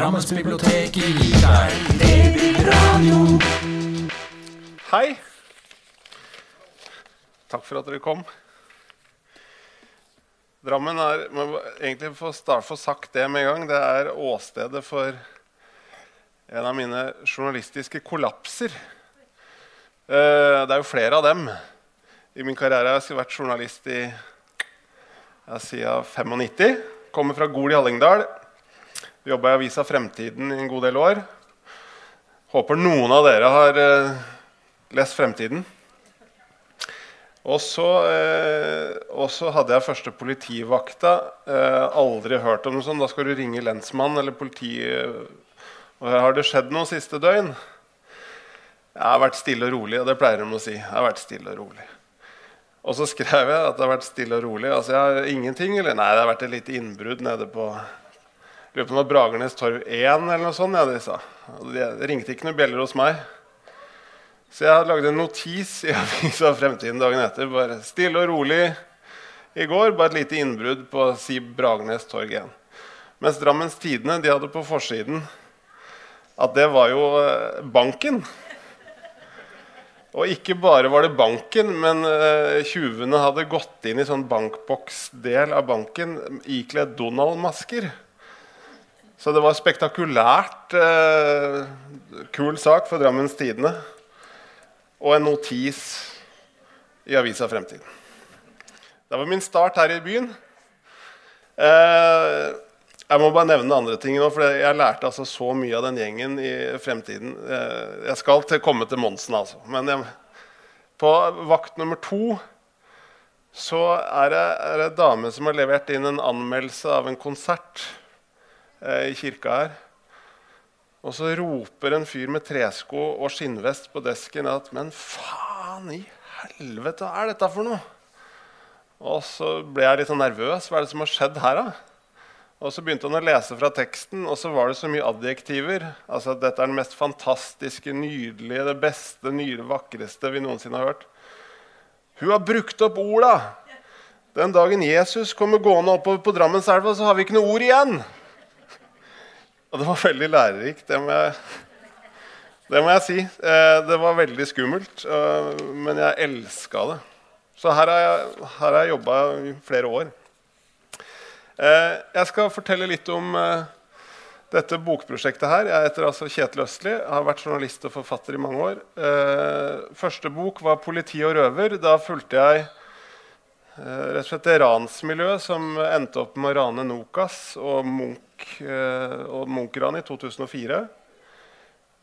Drammensbiblioteket gir deg babyradio. Hei. Takk for at dere kom. Drammen er egentlig få starte få sagt det med en gang. Det er åstedet for en av mine journalistiske kollapser. Eh, Det er jo flere av dem. I min karriere har jeg vært journalist i jeg siden 95. Kommer fra Gol i Hallingdal. Jobba i Avisa Fremtiden i en god del år. Håper noen av dere har eh, lest Fremtiden. Og så, eh, hadde jeg første politivakta. Eh, aldri hørt om noe sånt. Da skal du ringe lensmann eller politi. Og her har det skjedd noe siste døgn. Jeg har vært stille og rolig, og det pleier de å si. Jeg har vært stille og rolig. Og så skrev jeg at det har vært stille og rolig. Altså, jeg har ingenting, eller? Nei, det har vært et lite innbrudd nede på Lurer på om det var Bragernes torv 1 eller noe sånt. Ja, de sa. Det ringte ikke noen bjeller hos meg. Så jeg hadde lagd en notis i Avisa Fremtiden dagen etter. Bare stille og rolig i går. Bare et lite innbrudd på si Bragernes torg 1. Mens Drammens Tidende de hadde på forsiden at det var jo eh, banken. Og ikke bare var det banken, men uh, tjuvene hadde gått inn i sånn bankboksdel av banken ikledd Donald-masker. Så det var spektakulært Eh, kul sak for Drammens Tidende. Og en notis i Avisa Fremtiden. Det var min start her i byen. Eh, jeg må bare nevne andre ting nå, for jeg lærte altså så mye av den gjengen i fremtiden. Eh, jeg skal til, komme til Monsen, altså. Men jeg, på vakt nummer to så er det, ei dame som har levert inn en anmeldelse av en konsert i kirka her. Og så roper en fyr med tresko og skinnvest på desken at Men faen i helvete, hva er dette for noe? Og så ble jeg litt sånn nervøs. Hva er det som har skjedd her, da? Og så begynte han å lese fra teksten, og så var det så mye adjektiver. Altså at dette er den mest fantastiske, nydelige, det beste, nye, vakreste vi noensinne har hørt. Hun har brukt opp orda! Den dagen Jesus kommer gående oppover på Drammenselva, så har vi ikke noe ord igjen! Og det var veldig lærerikt, det må jeg, det må jeg si. Eh, det var veldig skummelt, men jeg elska det. Så her har jeg, her jeg jobba i flere år. Eh, jeg skal fortelle litt om eh, dette bokprosjektet her. Jeg heter altså Kjetil Østli. har vært journalist og forfatter i mange år. Første bok var 'Politi og røver'. Da fulgte jeg rett og slett det ransmiljøet som endte opp med å rane Nokas og Munch-ranet i 2004.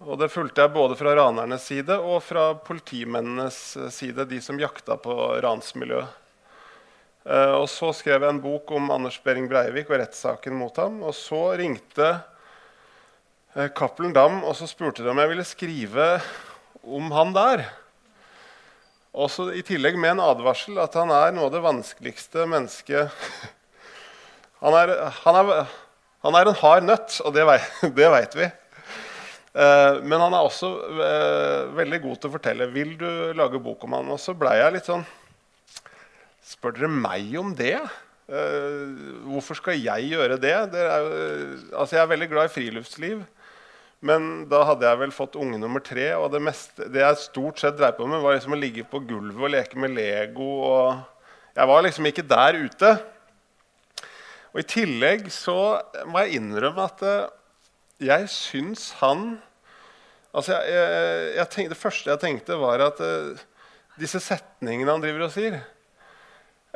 Og det fulgte jeg både fra ranernes side og fra politimennenes side, de som jakta på ransmiljøet. Uh, og Så skrev jeg en bok om Anders Behring Breivik og rettssaken mot ham. Og så ringte Cappelen Dam og så spurte de om jeg ville skrive om han der. Også I tillegg med en advarsel at han er noe av det vanskeligste mennesket han, er, han, er, han er, en hard nøtt, og det, det veit vi. Uh, men han er også veldig god til å fortelle. Vil du lage bok om han? Og så blei jeg litt sånn Spør dere meg om det? Uh, hvorfor skal jeg gjøre det? det er, altså jeg er veldig glad i friluftsliv. Men da hadde jeg vel fått unge nummer tre. Og det, meste, det jeg stort sett dreiv på med, var liksom å ligge på gulvet og leke med Lego. Og jeg var liksom ikke der ute. Og i tillegg så må jeg innrømme at uh, jeg syns han altså jeg, jeg, jeg tenkte, Det første jeg tenkte, var at uh, disse setningene han driver og sier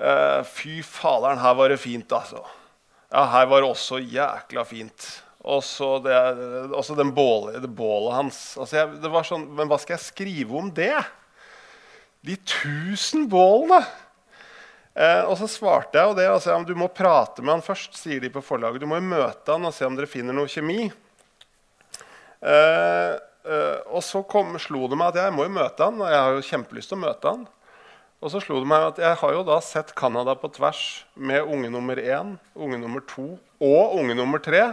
Uh, fy faderen, her var det fint, altså. Ja, her var det også jækla fint. Og så det, også det bålet hans. Altså jeg, det var sånn, Men hva skal jeg skrive om det? De tusen bålene! Eh, og så svarte jeg jo det. Altså, du må prate med han først, sier de på forlaget. Du må jo møte han og se om dere finner noe kjemi. Eh, eh, og så kom, slo det meg at jeg må jo møte han, og jeg har jo kjempelyst til å møte han. Og så slo det meg at jeg har jo da sett Canada på tvers med unge nummer én, unge nummer to og unge nummer tre.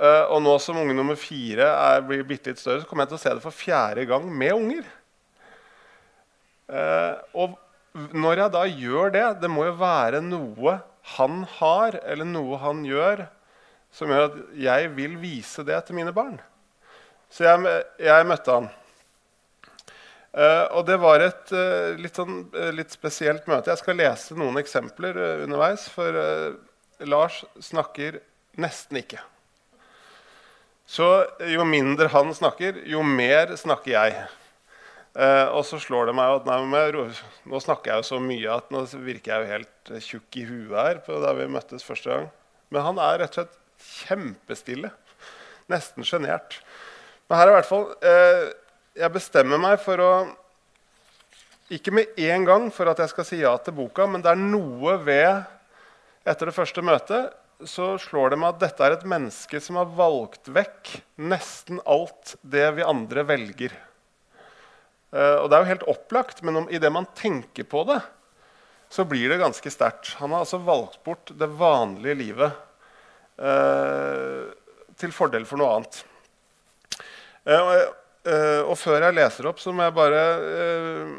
Uh, og nå som unge nummer fire er, blir bitte litt større, så kommer jeg til å se det for fjerde gang med unger. Uh, og når jeg da gjør det Det må jo være noe han har, eller noe han gjør, som gjør at jeg vil vise det til mine barn. Så jeg, jeg møtte han. Uh, og det var et uh, litt, sånn, uh, litt, spesielt møte. Jeg skal lese noen eksempler underveis, for Lars snakker nesten ikke. Så jo mindre han snakker, jo mer snakker jeg. Og så slår det meg at nei, nå snakker jeg jo så mye at nå virker jeg jo helt tjukk i huet her. på da vi møttes første gang. Men han er rett og slett kjempestille. Nesten sjenert. Men her er i hvert fall jeg bestemmer meg for å Ikke med en gang for at jeg skal si ja til boka, men det er noe ved Etter det første møtet så slår det meg at dette er et menneske som har valgt vekk nesten alt det vi andre velger. Uh, og det er jo helt opplagt, men om, idet man tenker på det, så blir det ganske sterkt. Han har altså valgt bort det vanlige livet eh, til fordel for noe annet. Uh, eh, og før jeg leser opp, så må jeg bare uh,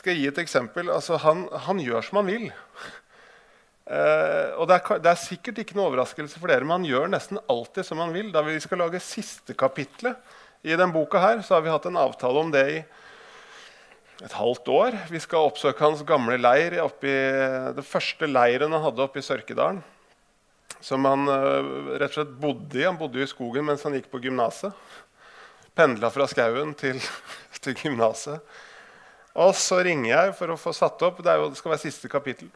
skal gi et eksempel. Altså, han, han, gjør som han vil. Uh, og det er, det er, sikkert ikke noe overraskelse for dere, men han gjør nesten alltid som han vil. Da vi skal lage siste kapitlet i denne boka, her, så har vi hatt en avtale om det i et halvt år. Vi skal oppsøke hans gamle leir oppi, den første leiren han hadde oppe i Sørkedalen. Som han rett og slett bodde i. Han bodde i skogen mens han gikk på gymnaset pendla fra skauen til, til gymnaset. Og så ringer jeg for å få satt opp. Det, jo, det, skal være siste kapittel.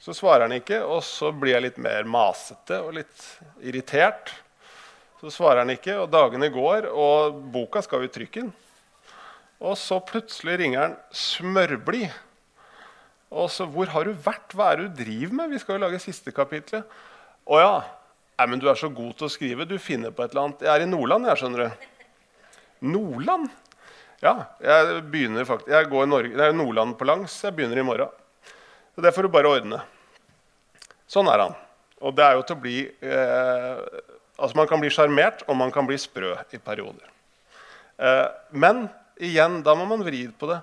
Så svarer han ikke, og så blir jeg litt mer masete og litt irritert. Så svarer han ikke, og dagene går, og boka skal jo i trykken. Og så plutselig ringer han smørblid. Og så 'Hvor har du vært? Hva er det du driver med?' Vi skal jo lage siste kapitlet. 'Å ja. Nei, men du er så god til å skrive. Du finner på et eller annet.' 'Jeg er i Nordland, jeg, skjønner du.' Nordland? Ja, jeg begynner faktisk Jeg går Norge, det er Nordland på langs. Jeg begynner i morgen. Så det får du bare ordne. Sånn er han. Og det er jo til å bli eh, Altså, man kan bli sjarmert, og man kan bli sprø i perioder. Eh, men igjen, da må man vri på det.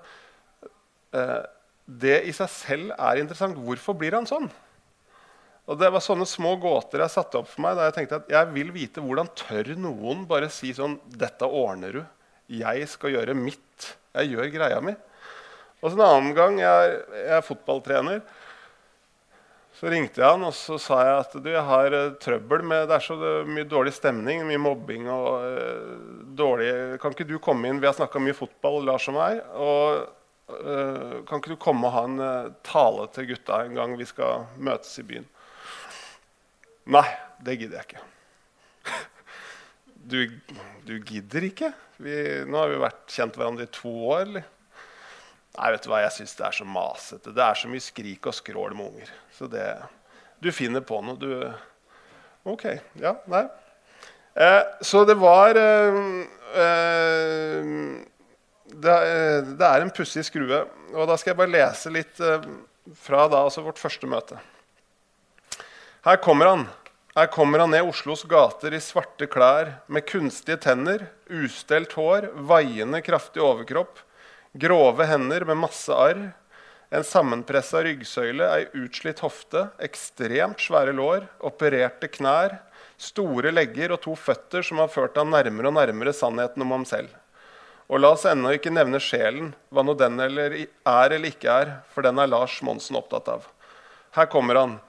Eh, det i seg selv er interessant. Hvorfor blir han sånn? Og Det var sånne små gåter jeg satte opp for meg. da Jeg tenkte at jeg vil vite hvordan tør noen bare si sånn 'Dette ordner du. Jeg skal gjøre mitt. Jeg gjør greia mi.' Og så En annen gang jeg, jeg er fotballtrener. Så ringte jeg han og så sa jeg at du, jeg har uh, trøbbel med Det er så mye dårlig stemning, mye mobbing og uh, dårlig Kan ikke du komme inn? Vi har snakka mye fotball, Lars og meg. Og uh, kan ikke du komme og ha en tale til gutta en gang vi skal møtes i byen? Nei, det gidder jeg ikke. Du, du gidder ikke? Vi, nå har vi vært kjent hverandre i to år. eller? Nei, vet du hva, jeg syns det er så masete. Det er så mye skrik og skrål med unger. Så det Du finner på noe, du OK. Ja, nei. Eh, så det var eh, eh, det, det, er en pussig skrue. Og da skal jeg bare lese litt eh, fra da, altså vårt første møte. Her kommer han. Her kommer han ned Oslos gater i svarte klær med kunstige tenner, ustelt hår, vaiende kraftig overkropp, grove hender med masse arr, en sammenpressa ryggsøyle, ei utslitt hofte, ekstremt svære lår, opererte knær, store legger og to føtter som har ført ham nærmere og nærmere sannheten om ham selv. Og la oss ennå ikke nevne sjelen, hva nå den eller er eller ikke er, for den er Lars Monsen opptatt av. Her kommer han,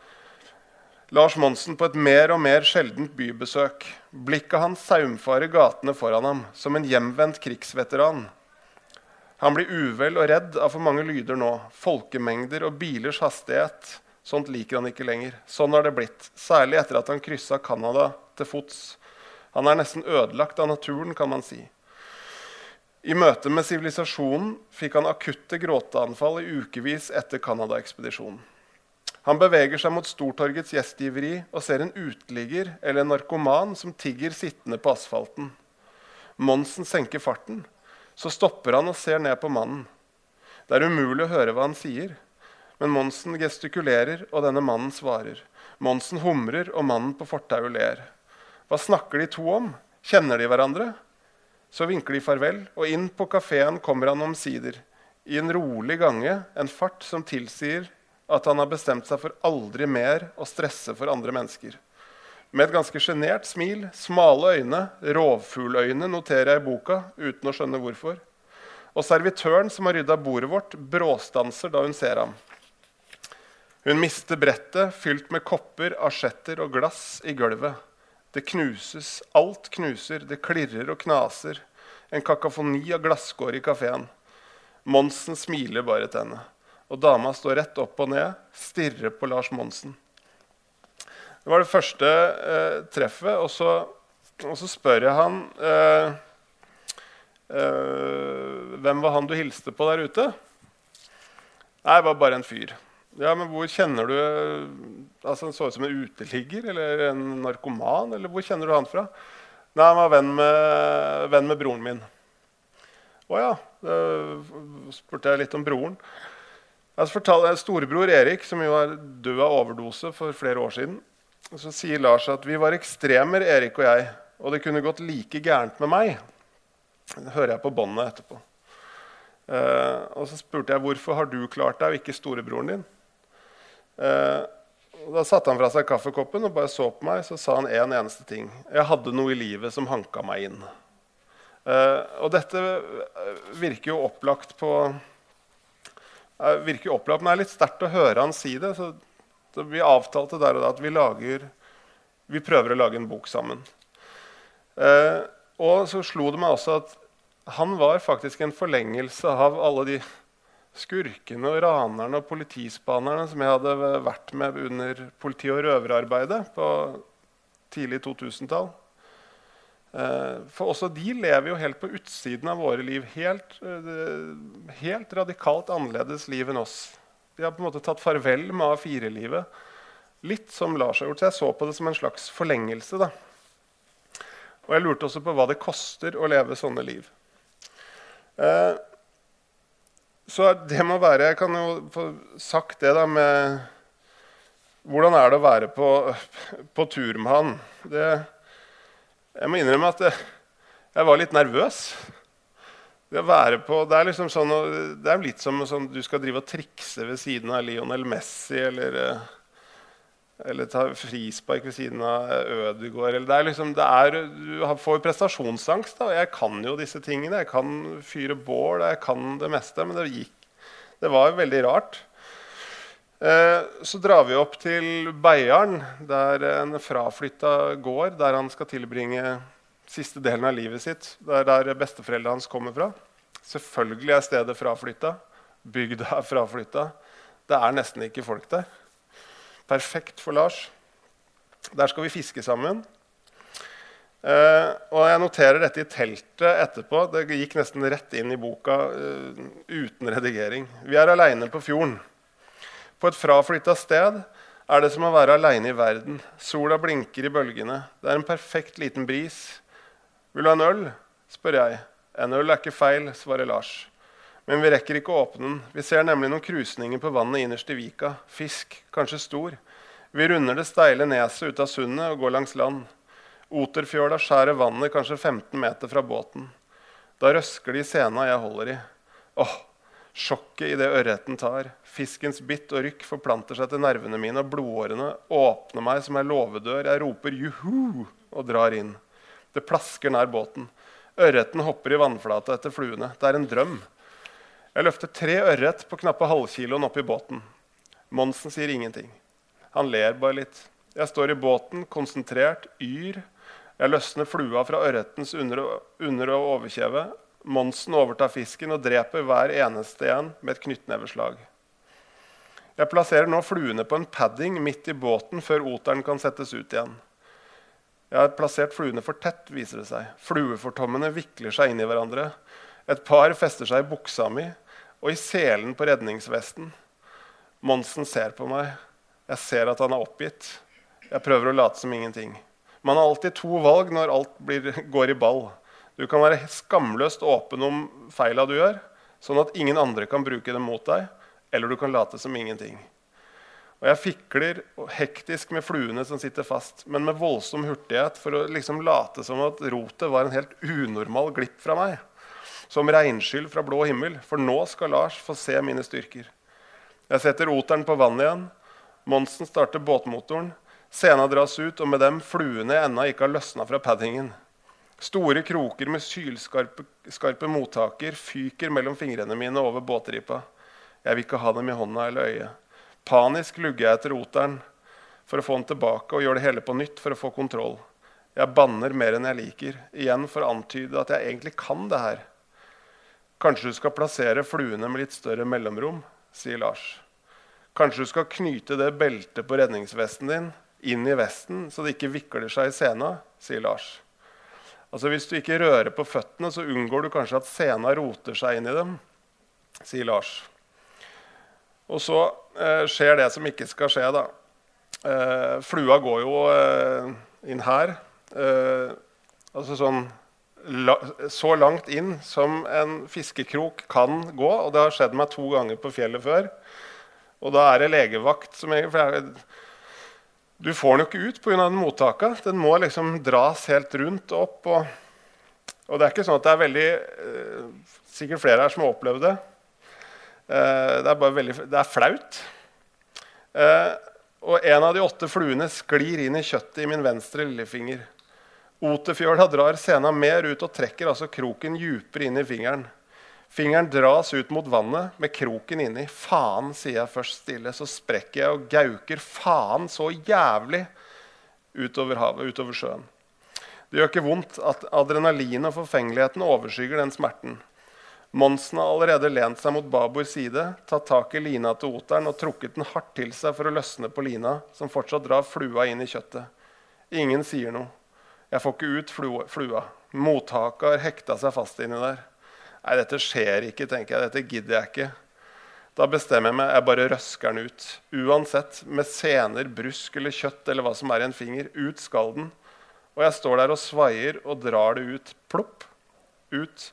Lars Monsen på et mer og mer sjeldent bybesøk. Blikket hans saumfarer gatene foran ham, som en hjemvendt krigsveteran. Han blir uvel og redd av for mange lyder nå. Folkemengder og bilers hastighet. Sånt liker han ikke lenger. Sånn har det blitt, særlig etter at han kryssa Canada til fots. Han er nesten ødelagt av naturen, kan man si. I møte med sivilisasjonen fikk han akutte gråteanfall i ukevis etter Canada-ekspedisjonen. Han beveger seg mot Stortorgets gjestgiveri og ser en uteligger eller en narkoman som tigger sittende på asfalten. Monsen senker farten. Så stopper han og ser ned på mannen. Det er umulig å høre hva han sier. Men Monsen gestikulerer, og denne mannen svarer. Monsen humrer, og mannen på fortauet ler. Hva snakker de to om? Kjenner de hverandre? Så vinker de farvel, og inn på kafeen kommer han omsider. I en rolig gange, en fart som tilsier at han har bestemt seg for aldri mer å stresse for andre mennesker. Med et ganske sjenert smil, smale øyne, rovfugløyne, noterer jeg i boka uten å skjønne hvorfor. Og servitøren som har rydda bordet vårt, bråstanser da hun ser ham. Hun mister brettet fylt med kopper, asjetter og glass i gulvet. Det knuses, alt knuser, det klirrer og knaser. En kakafoni av glasskår i kafeen. Monsen smiler bare til henne. Og dama står rett opp og ned, stirrer på Lars Monsen. Det var det første eh, treffet. Og så, og så, spør jeg han eh, eh, Hvem var han du hilste på der ute? Nei, det var bare en fyr. Ja, men hvor kjenner du altså Han så ut som en uteligger eller en narkoman. eller Hvor kjenner du han fra? Nei, Han var venn med, venn med broren min. Å ja. Da spurte jeg litt om broren. Jeg fortalte Storebror Erik, som jo er død av overdose for flere år siden, og så sier Lars at vi var ekstremer, Erik og jeg, og det kunne gått like gærent med meg. Det hører jeg på båndet etterpå. Uh, og så spurte jeg hvorfor har du klart deg, og ikke storebroren din. Uh, da satte han fra seg kaffekoppen og bare så på meg. Så sa han én en eneste ting. Jeg hadde noe i livet som hanka meg inn. Uh, og dette virker jo opplagt på virker opplagt, Men det er litt sterkt å høre han si det. Så, så vi avtalte der og da at vi, lager, vi prøver å lage en bok sammen. Eh, og så slo det meg også at han var faktisk en forlengelse av alle de skurkene og ranerne og politispanerne som jeg hadde vært med under politi- og røverarbeidet på tidlig 2000-tall. Eh, for også de lever jo helt på utsiden av våre liv. Helt, eh, helt radikalt annerledes liv enn oss. De har på en måte tatt farvel med A4-livet. Litt som Lars har gjort. Så jeg så på det som en slags forlengelse. da. Og jeg lurte også på hva det koster å leve sånne liv. Eh, så det må være Jeg kan jo få sagt det da med Hvordan er det å være på, på tur med han? Det, jeg må innrømme at jeg var litt nervøs. Det, på, det, er liksom sånn, det er litt som sånn, du skal drive og trikse ved siden av Lionel Messi eller eh, eller ta frispark ved siden av Ødegaard. Det er liksom, det er, du får prestasjonsangst. Da. Jeg kan jo disse tingene. Jeg kan fyre bål, jeg kan det meste. Men det gikk. Det var veldig rart. Eh, så drar vi opp til Beiarn, der en fraflytta gård, der han skal tilbringe siste delen av livet sitt. Det er der besteforeldrene hans kommer fra. Selvfølgelig er stedet fraflytta. Bygda er fraflytta. Det er nesten ikke folk der. Perfekt for Lars. Der skal vi fiske sammen. Uh, og jeg noterer dette i teltet etterpå. Det gikk nesten rett inn i boka uh, uten redigering. Vi er aleine på fjorden. På et fraflytta sted er det som å være aleine i verden. Sola blinker i bølgene. Det er en perfekt liten bris. Vil du ha en øl? spør jeg. En øl er ikke feil, svarer Lars. Men vi rekker ikke å åpne den. Vi ser nemlig noen krusninger på vannet innerst i vika. Fisk, kanskje stor. Vi runder det steile neset ut av sundet og går langs land. Oterfjøla skjærer vannet kanskje 15 meter fra båten. Da røsker de sena jeg holder i. Åh, sjokket i det ørreten tar. Fiskens bitt og rykk forplanter seg til nervene mine, og blodårene åpner meg som ei låvedør. Jeg roper 'juhu' og drar inn. Det plasker nær båten. Ørreten hopper i vannflata etter fluene. Det er en drøm. Jeg løfter tre ørret på knappe halvkiloen opp i båten. Monsen sier ingenting. Han ler bare litt. Jeg står i båten, konsentrert, yr. Jeg løsner flua fra ørretens under, under og overkjeve. Monsen overtar fisken og dreper hver eneste en med et knyttneveslag. Jeg plasserer nå fluene på en padding midt i båten før oteren kan settes ut igjen. Jeg har plassert fluene for tett, viser det seg. Fluefortommene vikler seg inn i hverandre. Et par fester seg i buksa mi, og i selen på redningsvesten. Monsen ser på meg. Jeg ser at han er oppgitt. Jeg prøver å late som ingenting. Man har alltid to valg når alt blir, går i ball. Du kan være skamløst åpen om feila du gjør, sånn at ingen andre kan bruke det mot deg. Eller du kan late som ingenting. Og Jeg fikler hektisk med fluene som sitter fast, men med voldsom hurtighet for å liksom late som at rotet var en helt unormal glipp fra meg som regnskyll fra blå himmel, for nå skal Lars få se mine styrker. Jeg setter oteren på vannet igjen. Monsen starter båtmotoren. Sena dras ut, og med dem fluene jeg ennå ikke har løsna fra paddingen. Store kroker med sylskarpe skarpe mottaker fyker mellom fingrene mine over båtripa. Jeg vil ikke ha dem i hånda eller øyet. Panisk lugger jeg etter oteren for å få den tilbake og gjør det hele på nytt for å få kontroll. Jeg banner mer enn jeg liker, igjen for å antyde at jeg egentlig kan det her. Kanskje du skal plassere fluene med litt større mellomrom, sier Lars. Kanskje du skal knyte det beltet på redningsvesten din inn i vesten, så det ikke vikler seg i sena, sier Lars. Altså Hvis du ikke rører på føttene, så unngår du kanskje at sena roter seg inn i dem, sier Lars. Og så eh, skjer det som ikke skal skje, da. Eh, flua går jo eh, inn her. Eh, altså sånn la, Så langt inn som en fiskekrok kan gå. Og det har skjedd meg to ganger på fjellet før. Og da er det legevakt som jeg, jeg du får den jo ikke ut pga. mottaka. Den må liksom dras helt rundt og opp. Og, det er ikke sånn at det er veldig eh, Sikkert flere her som har opplevd det. Eh, det er bare veldig, det er flaut. Eh, og en av de åtte fluene sklir inn i kjøttet i min venstre lillefinger. Oterfjøla drar sena mer ut og trekker altså kroken djupere inn i fingeren. Fingeren dras ut mot vannet med kroken inni. Faen, sier jeg først stille. Så sprekker jeg og gauker faen så jævlig utover havet, utover sjøen. Det gjør ikke vondt at adrenalinet og forfengeligheten overskygger den smerten. Monsen har allerede lent seg mot Babors side, tatt tak i lina til oteren og trukket den hardt til seg for å løsne på lina, som fortsatt drar flua inn i kjøttet. Ingen sier noe. Jeg får ikke ut flua. Mottaket har hekta seg fast inni der. Nei, dette skjer ikke, tenker jeg. Dette gidder jeg ikke. Da bestemmer jeg meg. Jeg bare røsker den ut. Uansett, med sener, brusk eller kjøtt eller hva som er i en finger. Ut skal den. Og jeg står der og svaier og drar det ut. Plopp. Ut.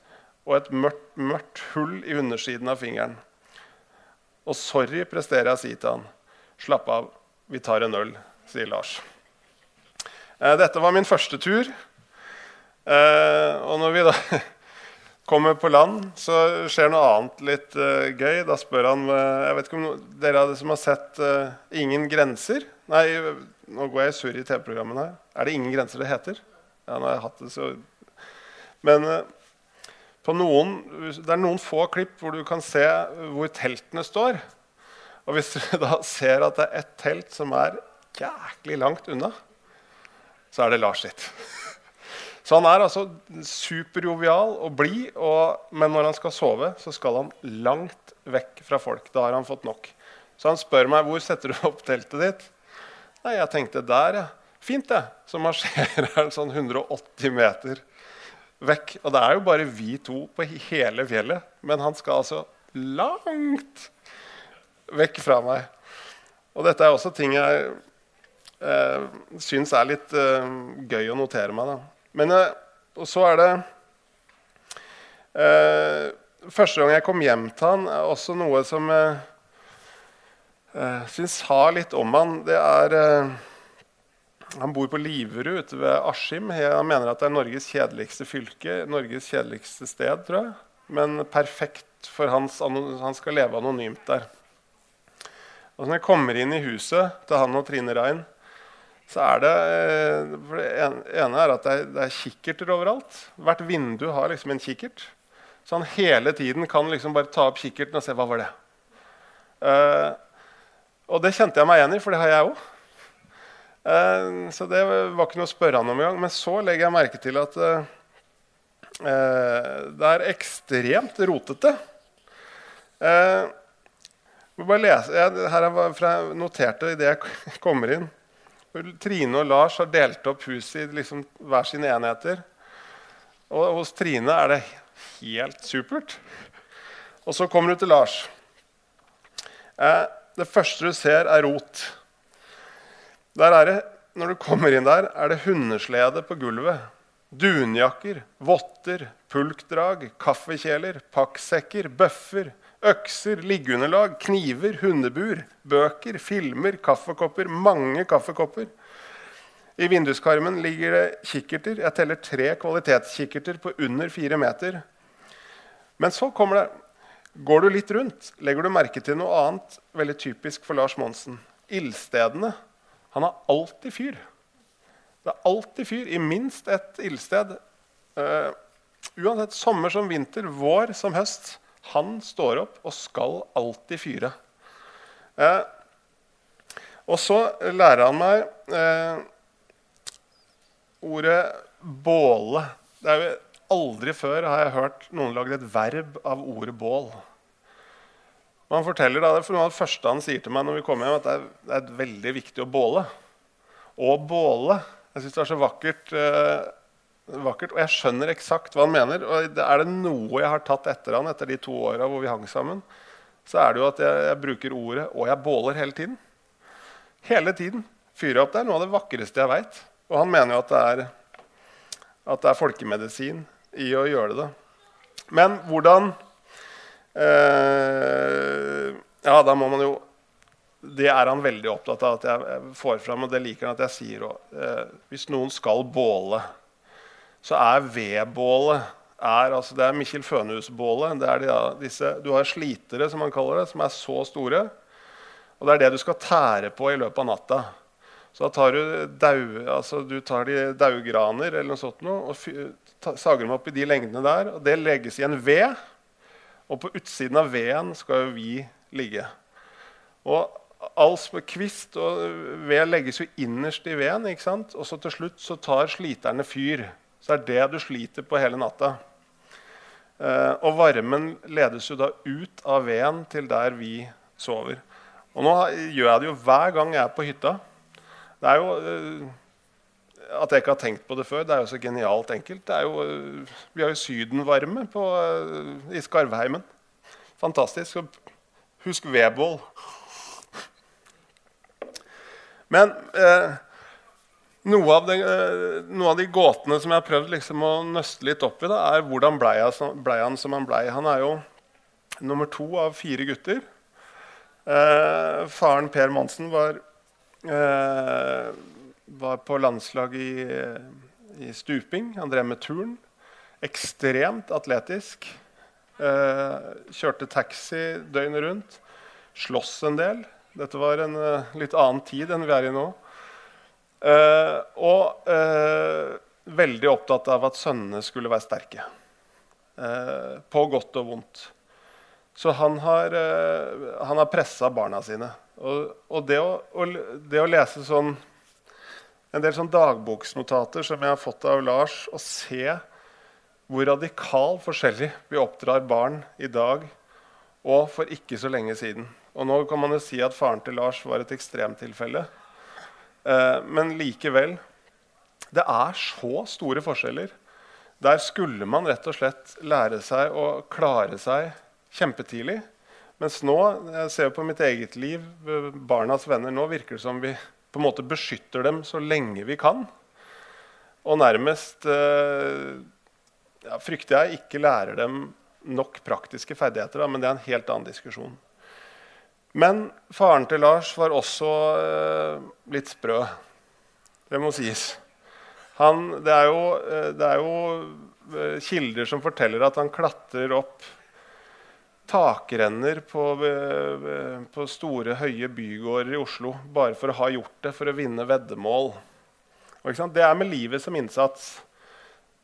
Og et mørkt, mørkt hull i undersiden av fingeren. Og sorry, presterer jeg å si til han. Slapp av, vi tar en øl, sier Lars. Eh, dette var min første tur. Eh, og når vi da kommer på land, så skjer noe annet litt uh, gøy. Da spør han Jeg vet ikke om dere som har sett 'Ingen grenser'? Nei, nå går jeg surr i TV-programmene her. Er det 'Ingen grenser' det heter? Ja, nå har jeg hatt det så Men noen, det er noen få klipp hvor du kan se hvor teltene står. Og hvis du da ser at det er ett telt som er jæklig langt unna, så er det Lars sitt. Så han er altså superjovial og blid, men når han skal sove, så skal han langt vekk fra folk. Da har han fått nok. Så han spør meg hvor setter du opp teltet ditt. Nei, jeg tenkte der, ja. Fint, det. Så marsjerer han sånn 180 meter vekk. Og det er jo bare vi to på hele fjellet. Men han skal altså langt vekk fra meg. Og dette er også ting jeg eh, syns er litt eh, gøy å notere meg. da. Men eh, og så er det eh, Første gang jeg kom hjem til han, er også noe som jeg eh, syns har litt om han. Det er eh, Han bor på Liverud ute ved Askim. Han mener at det er Norges kjedeligste fylke. Norges kjedeligste sted, tror jeg. Men perfekt for hans, han skal leve anonymt der. Og når jeg kommer inn i huset til han og Trine Rein, så er det eh, for Det ene er at det er, det er, kikkerter overalt. Hvert vindu har liksom en kikkert. Så han hele tiden kan liksom bare ta opp kikkerten og se hva var det uh, Og det kjente jeg meg igjen i, for det har jeg òg. Eh, så det var ikke noe å spørre han om engang. Men så legger jeg merke til at uh, det er ekstremt rotete. Jeg, her jeg noterte idet jeg kommer inn. Trine og Lars har delt opp huset i liksom hver sine enheter. Og hos Trine er det helt supert. Og så kommer du til Lars. Eh, det første du ser, er rot. Der er det, Når du kommer inn der, er det hundeslede på gulvet. Dunjakker, votter, pulkdrag, kaffekjeler, pakksekker, bøffer, Økser, liggeunderlag, kniver, hundebur, bøker, filmer, kaffekopper. Mange kaffekopper. I vinduskarmen ligger det kikkerter. Jeg teller tre kvalitetskikkerter på under fire meter. Men så kommer det Går du litt rundt, legger du merke til noe annet veldig typisk for Lars Monsen. Ildstedene. Han har alltid fyr. Det er alltid fyr i minst ett ildsted. Uh, uansett sommer som vinter, vår som høst. Han står opp og skal alltid fyre. Uh, og så lærer han meg uh, ordet båle. Det er jo Aldri før har jeg hørt noen lage et verb av ordet bål. Og han forteller da, for Noe av det første han sier til meg når vi kommer hjem, at det er, det er veldig viktig å båle. Å båle. Jeg syns det er så vakkert, eh, vakkert, Og jeg skjønner eksakt hva han mener. og Er det noe jeg har tatt etter han etter de to åra hvor vi hang sammen, så er det jo at jeg, jeg bruker ordet 'og jeg båler' hele tiden. Hele tiden. Fyre opp. Det er noe av det vakreste jeg veit. Og han mener jo at det er, at det er folkemedisin i å gjøre det. Men hvordan Ja, da må man jo Det er han veldig opptatt av at jeg får fram, og det liker han at jeg sier òg. Eh, hvis noen skal båle, så er vedbålet er, altså det er Mikkjel Fønhus-bålet. Du har slitere, som man kaller det, som er så store. Og det er det du skal tære på i løpet av natta. Så da tar du, dau, altså du tar de daugraner eller noe sånt noe, og sager dem opp i de lengdene der. og Det legges i en ved. Og på utsiden av veden skal jo vi ligge. Og all kvist og ved legges jo innerst i veden. Og så til slutt så tar sliterne fyr. Så er det du sliter på hele natta. Eh, og varmen ledes jo da ut av veden til der vi sover. Og nå gjør jeg det jo hver gang jeg er på hytta. Det er jo... Eh, at jeg ikke har tenkt på det før, det er jo så genialt enkelt. Jo, vi har jo sydenvarme på, i Skarvheimen. Fantastisk. Husk vedbål. Men eh, noe, av de, eh, noe, av de, gåtene som jeg har prøvd liksom å nøste litt opp i, da, er hvordan blei ble han som han blei. Han er jo nummer to av fire gutter. Eh, faren Per Monsen var eh, var på landslag i, i, stuping. Han drev med turn. Ekstremt atletisk. Eh, kjørte taxi døgnet rundt. Sloss en del. Dette var en uh, litt annen tid enn vi er i nå. Eh, og eh, veldig opptatt av at sønnene skulle være sterke. Eh, på godt og vondt. Så han har, eh, har pressa barna sine. Og, og det, å, og det å lese sånn en del sånn dagboksnotater som jeg har fått av Lars, og se hvor radikal forskjellig vi oppdrar barn i dag og for ikke så lenge siden. Og nå kan man jo si at faren til Lars var et ekstremtilfelle. Eh, men likevel Det er så store forskjeller. Der skulle man rett og slett lære seg å klare seg kjempetidlig. Mens nå, jeg ser på mitt eget liv, barnas venner, nå virker det som vi på en måte beskytter dem så lenge vi kan. Og nærmest eh, ja, frykter jeg ikke lærer dem nok praktiske ferdigheter. Da, men det er en helt annen diskusjon. Men faren til Lars var også eh, litt sprø. Det må sies. Han, det er jo, eh, det er jo eh, kilder som forteller at han klatrer opp takrenner på, på, store, høye bygårder i Oslo bare for å ha gjort det, for å vinne veddemål. Det er med livet som innsats.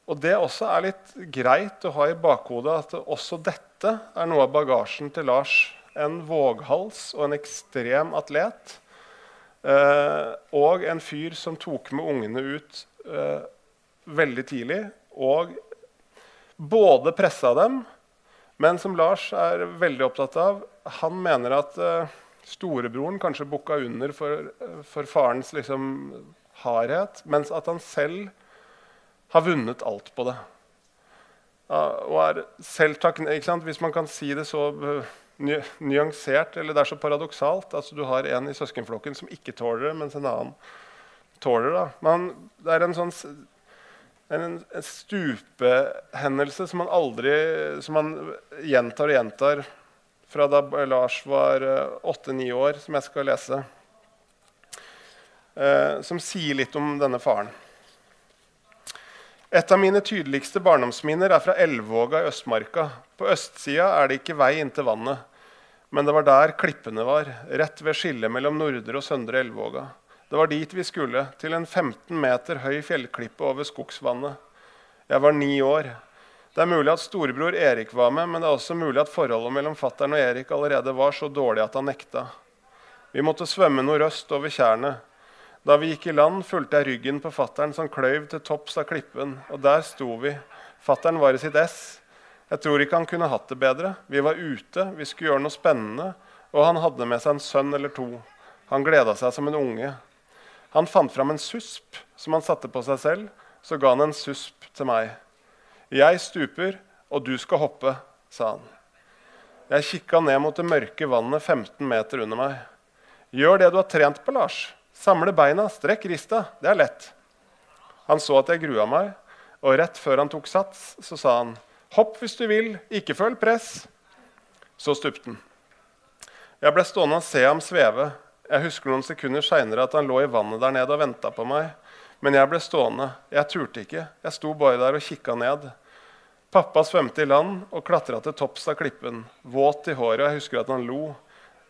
Og det også er litt greit å ha i bakhodet at også dette er noe av bagasjen til Lars. En våghals og en ekstrem atlet. Eh, og en fyr som tok med ungene ut eh, veldig tidlig. Og både pressa dem men som Lars er veldig opptatt av, han mener at uh, storebroren kanskje bukka under for, for farens liksom, hardhet, mens at han selv har vunnet alt på det. Uh, og er selv takknemlig Hvis man kan si det så uh, nyansert, eller det er så paradoksalt altså Du har en i søskenflokken som ikke tåler det, mens en annen tåler det. Men det er en sånn en, en stupehendelse som man aldri Som man gjentar og gjentar fra da Lars var eh, åtte-ni år, som jeg skal lese. Eh, som sier litt om denne faren. Et av mine tydeligste barndomsminner er fra Elvåga i Østmarka. På østsida er det ikke vei inn til vannet, men det var der klippene var, rett ved skillet mellom Nordre og Søndre Elvåga. Det var dit vi skulle, til en 15 meter høy fjellklippe over skogsvannet. Jeg var ni år. Det er mulig at storebror Erik var med, men det er også mulig at forholdet mellom fattern og Erik allerede var så dårlig at han nekta. Vi måtte svømme nordøst over tjernet. Da vi gikk i land, fulgte jeg ryggen på fattern som kløyv til topps av klippen, og der sto vi. Fattern var i sitt ess. Jeg tror ikke han kunne hatt det bedre. Vi var ute, vi skulle gjøre noe spennende, og han hadde med seg en sønn eller to. Han gleda seg som en unge. Han fant fram en susp som han satte på seg selv. Så ga han en susp til meg. 'Jeg stuper, og du skal hoppe', sa han. Jeg kikka ned mot det mørke vannet 15 meter under meg. 'Gjør det du har trent på, Lars. Samle beina, strekk rista. Det er lett.' Han så at jeg grua meg, og rett før han tok sats, så sa han, 'Hopp hvis du vil, ikke følg press.' Så stupte han. Jeg ble stående og se ham sveve. Jeg husker noen sekunder seinere at han lå i vannet der nede og venta på meg. Men jeg ble stående. Jeg turte ikke. Jeg sto bare der og kikka ned. Pappa svømte i land og klatra til topps av klippen, våt i håret. og Jeg husker at han lo.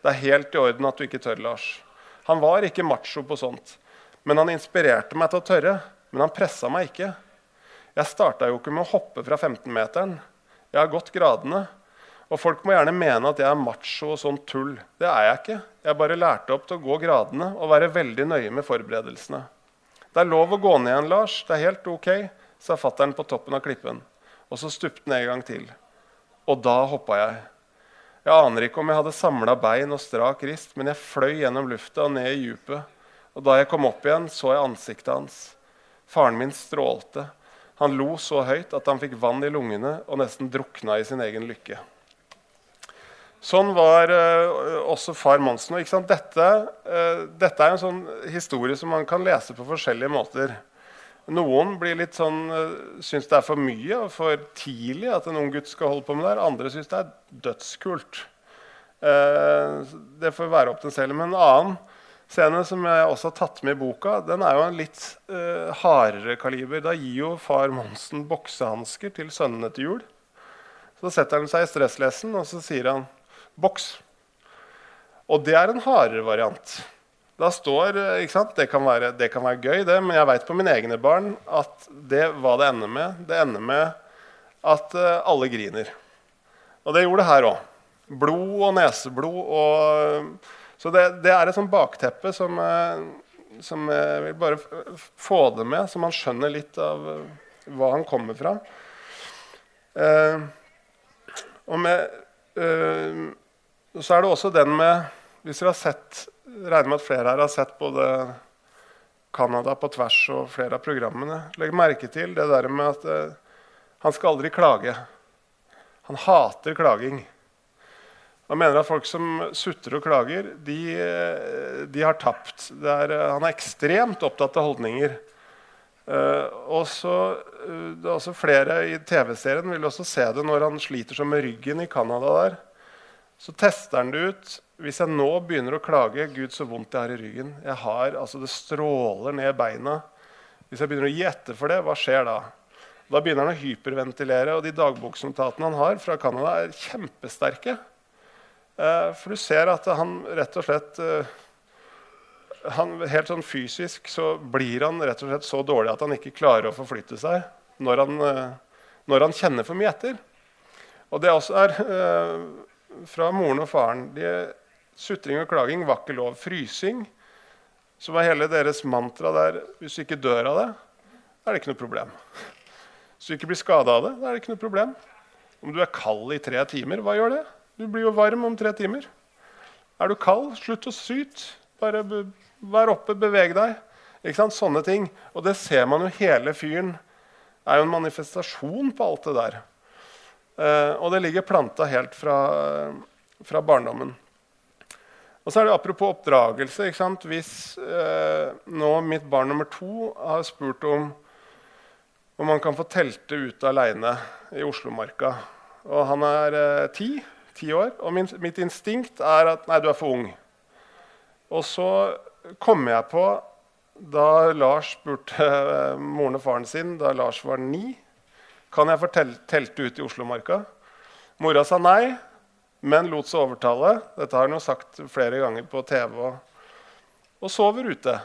Det er helt i orden at du ikke tør, Lars. Han var ikke macho på sånt. Men han inspirerte meg til å tørre. Men han pressa meg ikke. Jeg starta jo ikke med å hoppe fra 15-meteren. Jeg har gått gradene. Og folk må gjerne mene at jeg er macho og sånn tull. Det er jeg ikke. Jeg bare lærte opp til å gå gradene og være veldig nøye med forberedelsene. Det er lov å gå ned igjen, Lars. Det er helt ok, sa fattern på toppen av klippen. Og så stupte han en gang til. Og da hoppa jeg. Jeg aner ikke om jeg hadde samla bein og strak rist, men jeg fløy gjennom lufta og ned i djupet. Og da jeg kom opp igjen, så jeg ansiktet hans. Faren min strålte. Han lo så høyt at han fikk vann i lungene og nesten drukna i sin egen lykke. Sånn var uh, også far Monsen. Og, dette, uh, dette, er en sånn historie som man kan lese på forskjellige måter. Noen blir litt sånn, uh, syns det er for mye og for tidlig at en ung gutt skal holde på med det. Andre syns det er dødskult. Det får være opp til selv. Men en annen scene som jeg også har tatt med i boka, den er jo en litt hardere kaliber. Da gir jo far Monsen boksehansker til sønnene til jul. Så setter han seg i stresslesen og så sier han boks. Og det er en hardere variant. Da står, ikke sant, det kan, være, det kan være gøy, det, men jeg veit på mine egne barn at det hva det ender med, det ender med at uh, alle griner. Og det gjorde det her òg. Blod og neseblod. Og, så det, det, er et sånt bakteppe som, som jeg vil bare få det med, så man skjønner litt av hva han kommer fra. og med så er det også den med Hvis dere har sett regner med at flere her har sett både Canada på tvers og flere av programmene. Legg merke til det der med at eh, han skal aldri klage. Han hater klaging. Han mener at folk som sutrer og klager, de, eh, de har tapt. Er, eh, han er ekstremt opptatt av holdninger. Uh, og det er også Flere i TV-serien vil også se det når han sliter seg med ryggen i Canada. der. Så tester han det ut. Hvis jeg nå begynner å klage Gud, så vondt jeg har i ryggen. Jeg har, altså Det stråler ned beina. Hvis jeg begynner å gjette for det, hva skjer da? Da begynner han å hyperventilere, og de dagboksnotatene han har fra Canada, er kjempesterke. Eh, for du ser at han rett og slett eh, han, Helt sånn fysisk så blir han rett og slett så dårlig at han ikke klarer å forflytte seg når han, eh, når han kjenner for mye etter. Og det også er fra moren og faren. De, sutring og klaging var ikke lov. Frysing, som var hele deres mantra der Hvis du ikke dør av det, da er det ikke noe problem. Hvis du ikke blir skada av det, da er det ikke noe problem. Om du er kald i tre timer, hva gjør det? Du blir jo varm om tre timer. Er du kald, slutt å syte. Bare vær oppe, beveg deg. Ikke sant? Sånne ting. Og det ser man jo hele fyren. Er jo en manifestasjon på alt det der. Uh, og det ligger planta helt fra, fra, barndommen. Og så er det Apropos oppdragelse. Hvis eh, nå mitt barn nummer to har spurt om om han kan få telte ute aleine i Oslomarka Og han er eh, ti, ti år, og min, mitt instinkt er at nei, du er for ung. Og så kommer jeg på da Lars spurte moren og faren sin da Lars var ni kan jeg få telte ut i Oslomarka? Mora sa nei, men lot seg overtale. Dette har hun jo sagt flere ganger på TV. Og, og sover ute.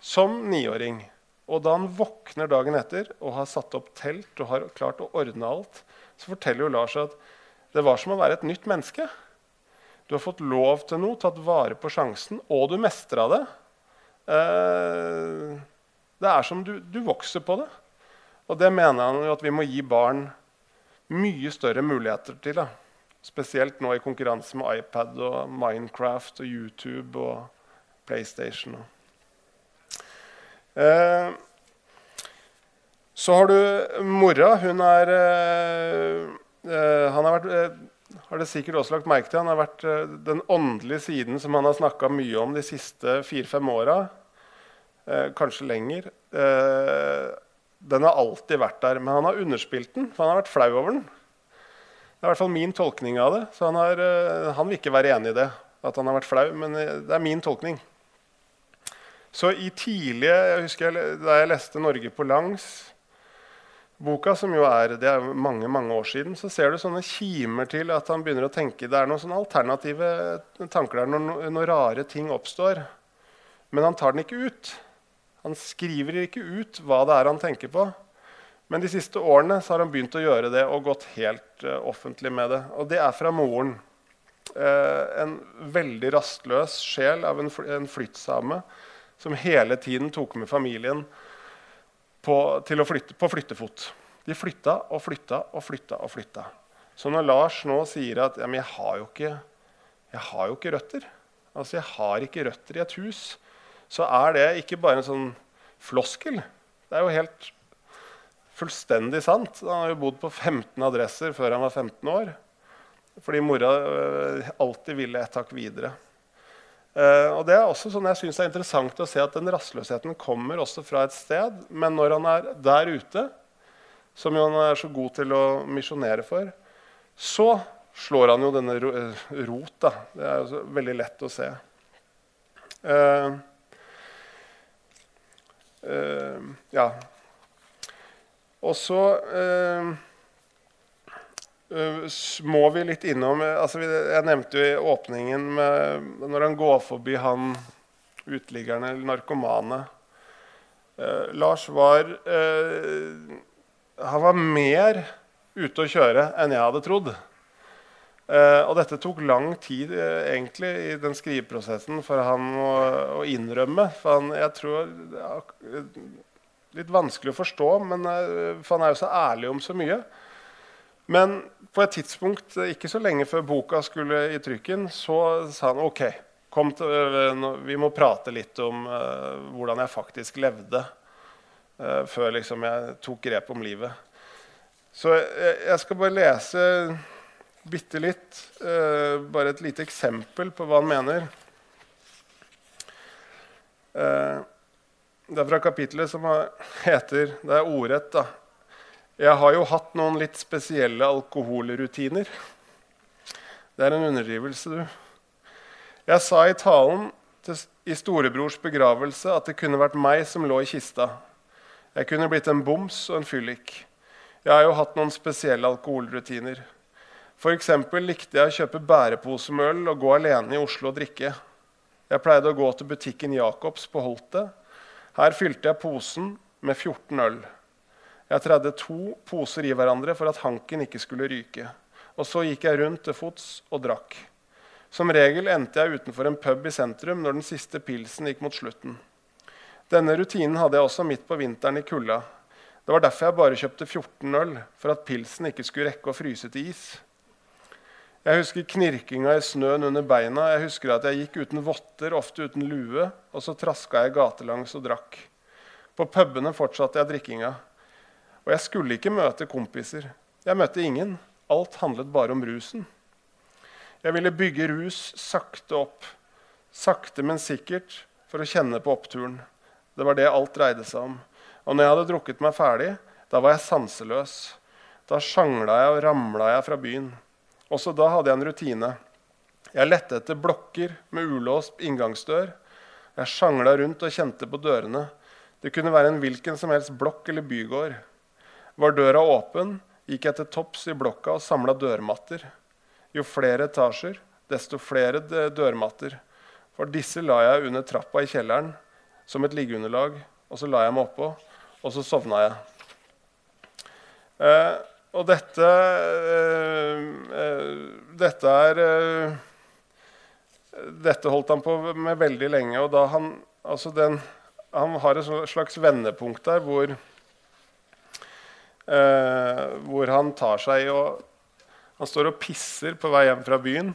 som niåring. Og da han våkner dagen etter og har satt opp telt og har klart å ordne alt, så forteller jo Lars at det var som å være et nytt menneske. Du har fått lov til noe, tatt vare på sjansen, og du mestra det. Eh, det er som du, du, vokser på det. Og det mener han jo at vi må gi barn mye større muligheter til. Da. Spesielt nå i konkurranse med iPad og Minecraft og YouTube og PlayStation. Eh, så har du mora. Hun er eh, eh Han har vært eh, har det sikkert også lagt merke til. Han har vært eh, den åndelige siden som han har snakka mye om de siste fire-fem åra. Eh, kanskje lenger. Eh, den har alltid vært der, men han har underspilt den. For han har vært flau over den. Det er i hvert fall min tolkning av det. Så han, har, eh, han vil ikke være enig i det, at han har vært flau, men eh, det er min tolkning. Så i tidlige jeg husker Da jeg leste 'Norge på langs', boka, som jo er, det er mange mange år siden, så ser du sånne kimer til at han begynner å tenke Det er noen sånne alternative tanker der når, når rare ting oppstår. Men han tar den ikke ut. Han skriver ikke ut hva det er han tenker på. Men de siste årene har han begynt å gjøre det og gått helt uh, offentlig med det. Og det er fra moren. Uh, en veldig rastløs sjel av en, en flyttsame som hele tiden tok med familien på, flytte, på flyttefot. De flytta og flytta og flytta og flytta. Så når Lars nå sier at jeg, har ikke, jeg, har jo ikke, røtter Altså, jeg har ikke røtter i et hus. Så er det ikke bare en sånn floskel. Det er jo helt fullstendig sant. Han har jo bodd på 15 adresser før han var 15 år. Fordi mora øh, alltid ville et takk videre. Uh, og Det er også sånn jeg synes det er interessant å se at den rastløsheten kommer også fra et sted. Men når han er der ute, som han er så god til å misjonere for, så slår han jo denne eh, rot. Da. Det er jo veldig lett å se. Uh, uh, ja. Og så Uh, må vi litt innom altså Jeg nevnte jo i åpningen med, når han går forbi han uteliggeren eller narkomane. Uh, Lars var uh, Han var mer ute å kjøre enn jeg hadde trodd. Og dette tok lang tid egentlig i den skriveprosessen for han å, å innrømme. For han, jeg tror ja, Litt vanskelig å forstå, men for han er jo så ærlig om så mye. Men på et tidspunkt ikke så lenge før boka skulle i trykken, så sa han OK, til, eh, vi må prate litt om uh, hvordan jeg faktisk levde uh, før liksom, jeg tok grep om livet. Så jeg, jeg skal bare lese bitte litt, uh, bare et lite eksempel på hva han mener. det er fra kapitlet som heter Det er ordrett, da. Jeg har jo hatt noen litt spesielle alkoholrutiner. Det er en underdrivelse, du. Jeg sa i talen til, i storebrors begravelse at det kunne vært meg som lå i kista. Jeg kunne blitt en boms og en fyllik. Jeg har jo hatt noen spesielle alkoholrutiner. F.eks. likte jeg å kjøpe bærepose med øl og gå alene i Oslo og drikke. Jeg pleide å gå til butikken Jacobs på Holte. Her fylte jeg posen med 14 øl. Jeg tredde to poser i hverandre for at hanken ikke skulle ryke. Og så gikk jeg rundt til fots og drakk. Som regel endte jeg utenfor en pub i sentrum når den siste pilsen gikk mot slutten. Denne rutinen hadde jeg også midt på vinteren i kulda. Det var derfor jeg bare kjøpte 14 øl, for at pilsen ikke skulle rekke å fryse til is. Jeg husker knirkinga i snøen under beina. Jeg husker at jeg gikk uten votter, ofte uten lue, og så traska jeg gatelangs og drakk. På pubene fortsatte jeg drikkinga. Og jeg skulle ikke møte kompiser. Jeg møtte ingen. Alt handlet bare om rusen. Jeg ville bygge rus sakte opp. Sakte, men sikkert, for å kjenne på oppturen. Det var det alt dreide seg om. Og når jeg hadde drukket meg ferdig, da var jeg sanseløs. Da sjangla jeg og ramla jeg fra byen. Også da hadde jeg en rutine. Jeg lette etter blokker med ulåst inngangsdør. Jeg sjangla rundt og kjente på dørene. Det kunne være en hvilken som helst blokk eller bygård. Var døra åpen, gikk jeg til topps i blokka og samla dørmatter. Jo flere etasjer, desto flere dørmatter. For disse la jeg under trappa i kjelleren. som et liggeunderlag. Og så la jeg meg oppå, og så sovna jeg. Eh, og dette eh, eh, Dette er eh, Dette holdt han på med veldig lenge. Og da han Altså den, han har et slags vendepunkt der hvor, hvor han tar seg og Han står og pisser på vei hjem fra byen.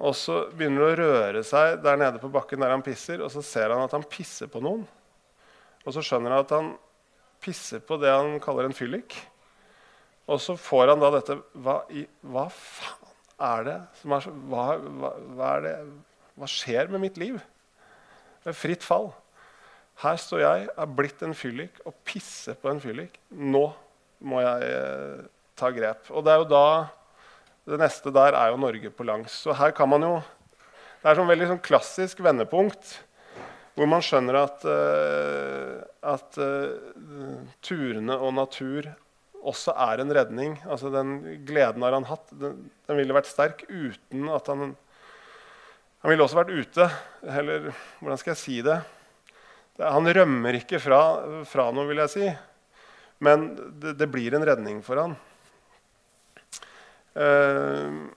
Og så begynner det å røre seg der nede på bakken der han pisser, og så ser han at han pisser på noen. Og så skjønner han at han pisser på det han kaller en fyllik. Og så får han da dette Hva, i, hva faen er det som er så hva, hva, hva, er det, hva skjer med mitt liv? Det er fritt fall. Her står jeg, er blitt en fyllik, og pisser på en fyllik. Nå må jeg eh, ta grep. Og det er jo da Det neste der er jo Norge på langs. Så her kan man jo Det er sånn veldig sånn klassisk vendepunkt hvor man skjønner at, uh, at uh, turene og natur også er en redning. Altså Den gleden har han hatt. Den, den ville vært sterk uten at han Han ville også vært ute. Eller hvordan skal jeg si det? det han rømmer ikke fra, fra, noe, vil jeg si. Men det, det blir en redning for han. Uh,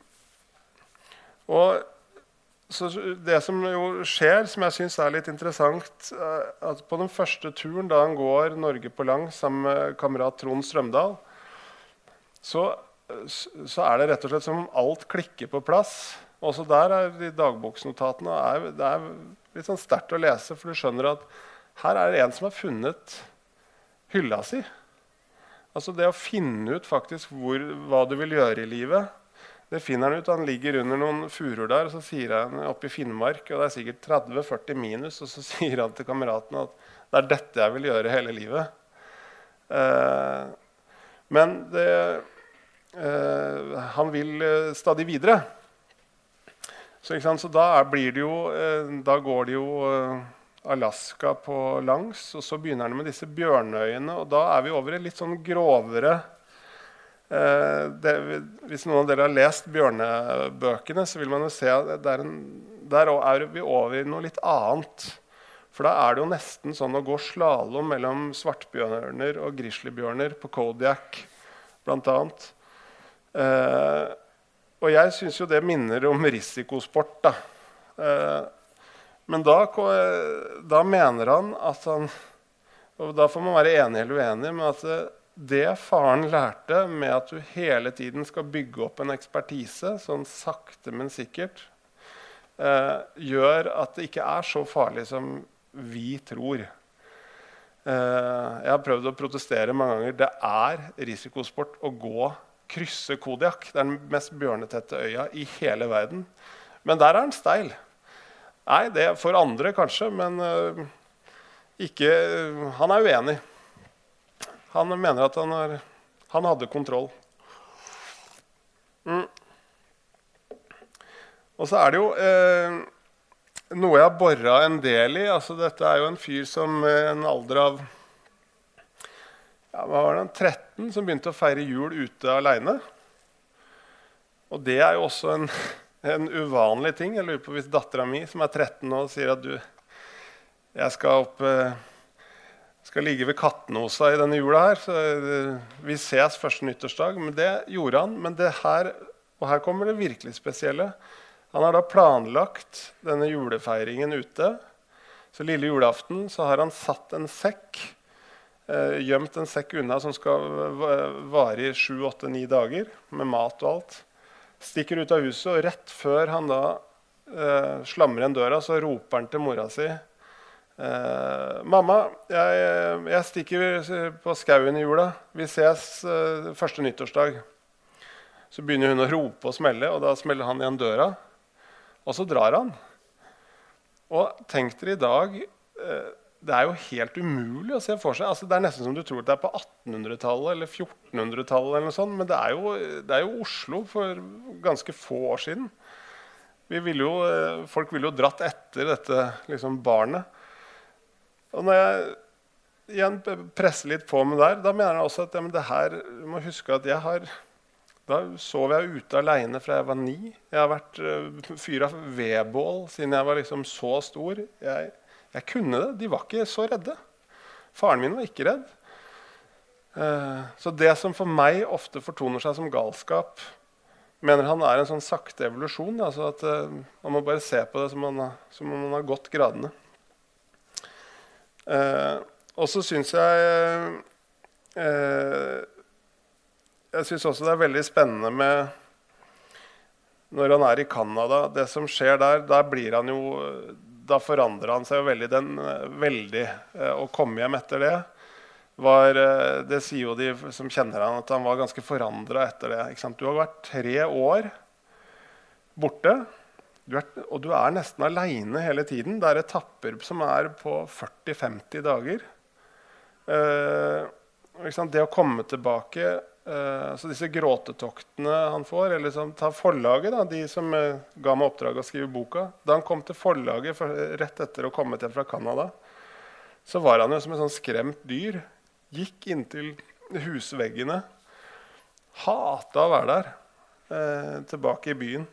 og så det som jo skjer, som jeg syns er litt interessant at På den første turen, da han går Norge på lang sammen med kamerat Trond Strømdal, så, så, er det rett og slett som om alt klikker på plass. Også der er de dagboksnotatene er, det er litt sånn sterkt å lese, for du skjønner at her er det en som har funnet hylla si. Altså det å finne ut faktisk hvor, hva du vil gjøre i livet det finner han ut. Han ligger under noen furuer der, og så sier han oppe i Finnmark, og det er sikkert 30-40 minus, og så sier han til kameraten at det er dette jeg vil gjøre hele livet. Eh, men det, eh, han vil eh, stadig videre. Så, så da, jo, eh, da, går det jo eh, Alaska på langs, og så begynner han med disse bjørnøyene. Og da er vi over i litt sånn grovere det, hvis noen av dere har lest bjørnebøkene, så vil man jo se at der, der er vi over i noe litt annet. For da er det jo nesten sånn å gå slalåm mellom svartbjørner og grizzlybjørner på Kodiak bl.a. Eh, og jeg syns jo det minner om risikosport. da. Eh, men da, da, mener han at han Og da får man være enig eller uenig, men at det faren lærte med at du hele tiden skal bygge opp en ekspertise, sånn sakte, men sikkert, eh, gjør at det ikke er så farlig som vi tror. Eh, jeg har prøvd å protestere mange ganger. Det er risikosport å gå krysse Kodiak. Det er den mest bjørnetette øya i hele verden. Men der er den steil. Nei, det er for andre kanskje, men eh, ikke Han er uenig. Han mener at han, er, han hadde kontroll. Mm. Og så er det jo eh, noe jeg har bora en del i. Altså, dette er jo en fyr som med en alder av ja, var det, 13 som begynte å feire jul ute aleine. Og det er jo også en, en, uvanlig ting. Jeg lurer på Hvis dattera mi, som er 13 nå, sier at du, jeg skal opp eh, skal ligge ved Katnosa i denne jula her. Så eh, vi ses første nyttårsdag. Men det gjorde han. Men det her, og her kommer det virkelig spesielle. Han har da planlagt denne julefeiringen ute. Så lille julaften så har han satt en sekk, eh, gjemt en sekk unna som skal vare i sju, åtte, ni dager, med mat og alt. Stikker ut av huset, og rett før han da eh, slamrer igjen døra, så roper han til mora si Uh, 'Mamma, jeg, jeg, stikker på skauen i jula. Vi ses uh, første nyttårsdag.' Så begynner hun å rope og smelle, og da smeller han igjen døra. Og så drar han. Og tenk dere i dag uh, Det er jo helt umulig å se for seg. Altså, det er nesten som du tror det er på 1800-tallet eller 1400-tallet. eller noe sånt, Men det er, jo, det er, jo, Oslo for ganske få år siden. Ville jo, folk ville jo dratt etter dette liksom, barnet. Og når jeg igjen presser litt på med der, da mener jeg også at ja, det her, du må huske at jeg har da sov jeg ute aleine fra jeg var ni. Jeg har vært uh, fyra vedbål siden jeg var liksom så stor. Jeg, Jeg kunne det. De var ikke så redde. Faren min var ikke redd. Eh, så det som for meg ofte fortoner seg som galskap, mener han er en sånn sakte evolusjon. Altså at uh, Man må bare se på det som, man, som om man har gått gradene. Uh, og så syns jeg eh, Jeg syns også det er veldig spennende med når han er i Canada. Det som skjer der, der blir han jo Da forandrer han seg jo veldig, den, veldig å komme hjem etter det var, eh, det sier jo de som kjenner han, at han var ganske forandra etter det. Du har vært tre år borte, du er, og du er nesten aleine hele tiden. Det er etapper som er på 40-50 dager. Eh, det å komme tilbake eh, Så Disse gråtetoktene han får eller liksom, Ta forlaget, da, de som eh, ga meg oppdraget å skrive boka. Da han kom til forlaget for, rett etter å ha kommet hjem fra Canada, så var han jo som et sånn skremt dyr gikk inntil husveggene. Hata å være der. Eh, tilbake i byen.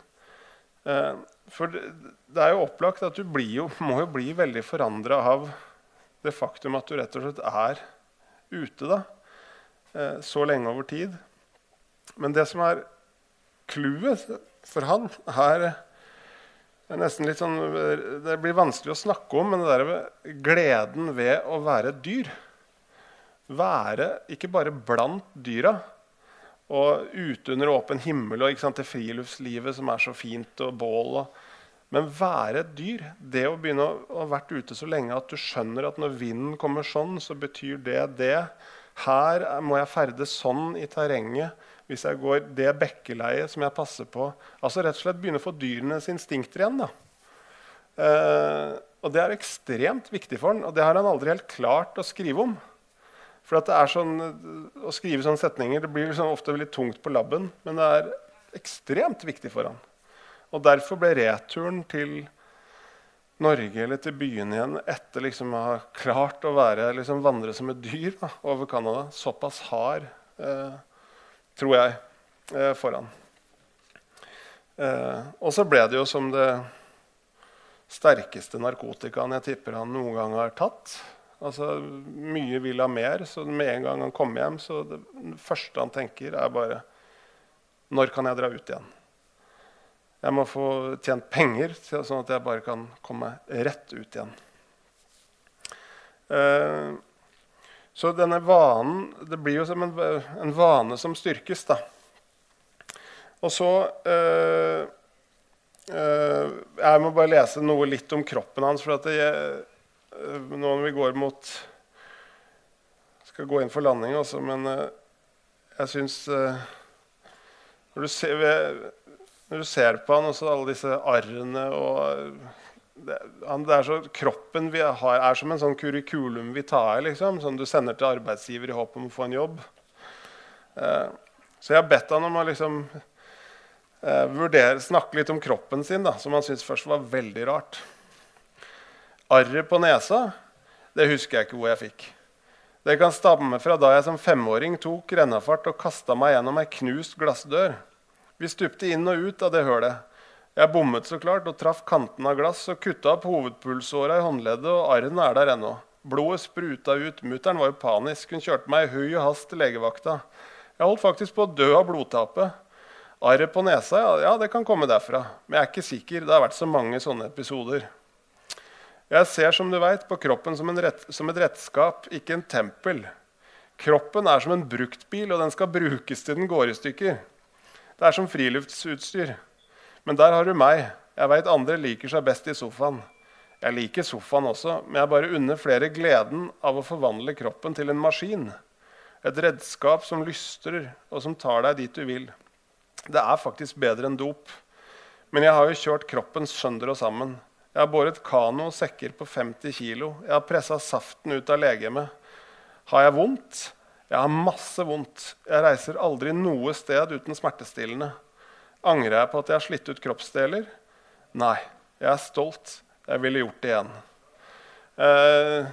Eh, for det, er jo opplagt at du jo, må jo bli veldig forandra av det faktum at du rett og slett er ute da, eh, så lenge over tid. Men det som er clouet for han, er, er nesten litt sånn Det blir vanskelig å snakke om, men det der gleden ved å være et dyr være ikke bare blant dyra og ute under åpen himmel og det friluftslivet som er så fint, og bål. Og, men være et dyr Det å begynne å ha vært ute så lenge at du skjønner at når vinden kommer sånn, så betyr det det. Her må jeg ferdes sånn i terrenget hvis jeg går det bekkeleiet som jeg passer på. Altså rett og slett begynne å få dyrenes instinkter igjen. da. Eh, og det er ekstremt viktig for han, og det har han aldri helt klart å skrive om. For det er sånn, Å skrive sånne setninger det blir liksom ofte litt tungt på labben, men det er ekstremt viktig for han. Og Derfor ble returen til Norge eller til byen igjen etter liksom å ha klart å være, liksom vandre som et dyr da, over Canada, såpass hard, eh, tror jeg, eh, for han. Eh, og så ble det jo som det sterkeste narkotikaen jeg tipper han noen gang har tatt. Altså, Mye vil ha mer, så med en gang han kommer hjem, så det første han tenker, er bare Når kan jeg dra ut igjen? Jeg må få tjent penger, sånn at jeg bare kan komme rett ut igjen. Eh, så denne vanen Det blir jo som en, en vane som styrkes, da. Og så eh, eh, Jeg må bare lese noe litt om kroppen hans. for at det, nå når vi går mot Skal gå inn for landing, også, men uh, jeg syns uh, når, når, du ser på han og alle disse arrene og det, han, det er så, Kroppen vi har, er som en sånn kurikulum vi tar liksom, som du sender til arbeidsgiver i håp om å få en jobb. Så jeg har bedt han om å liksom, vurdere, snakke litt om kroppen sin, da, som han syntes først var veldig rart. Arret på nesa det husker jeg ikke hvor jeg fikk. Det kan stamme fra da jeg som femåring tok rennafart og kasta meg gjennom ei knust glassdør. Vi stupte inn og ut av det hølet. Jeg bommet så klart og traff kanten av glass og kutta opp hovedpulsåra i håndleddet, og arren er der ennå. Blodet spruta ut. Mutter'n var jo panisk. Hun kjørte meg i høy og hast til legevakta. Jeg holdt faktisk på å dø av blodtapet. Arret på nesa, ja, ja, det kan komme derfra. Men jeg er ikke sikker. Det har vært så mange sånne episoder. Jeg ser som du vet, på kroppen som, rett, som, et redskap, ikke en tempel. Kroppen er som en bruktbil, og den skal brukes til den går i stykker. Det er som friluftsutstyr. Men der har du meg. Jeg veit andre liker seg best i sofaen. Jeg liker sofaen også, men jeg bare unner flere gleden av å forvandle kroppen til en maskin. Et redskap som lystrer, og som tar deg dit du vil. Det er faktisk bedre enn dop. Men jeg har jo kjørt kroppen sønder og sammen. Jeg har båret kano og sekker på 50 kg. Jeg har pressa saften ut av legemet. Har jeg vondt? Jeg har masse vondt. Jeg reiser aldri noe sted uten smertestillende. Angrer jeg på at jeg har slitt ut kroppsdeler? Nei. Jeg er stolt. Jeg ville gjort det igjen. Uh,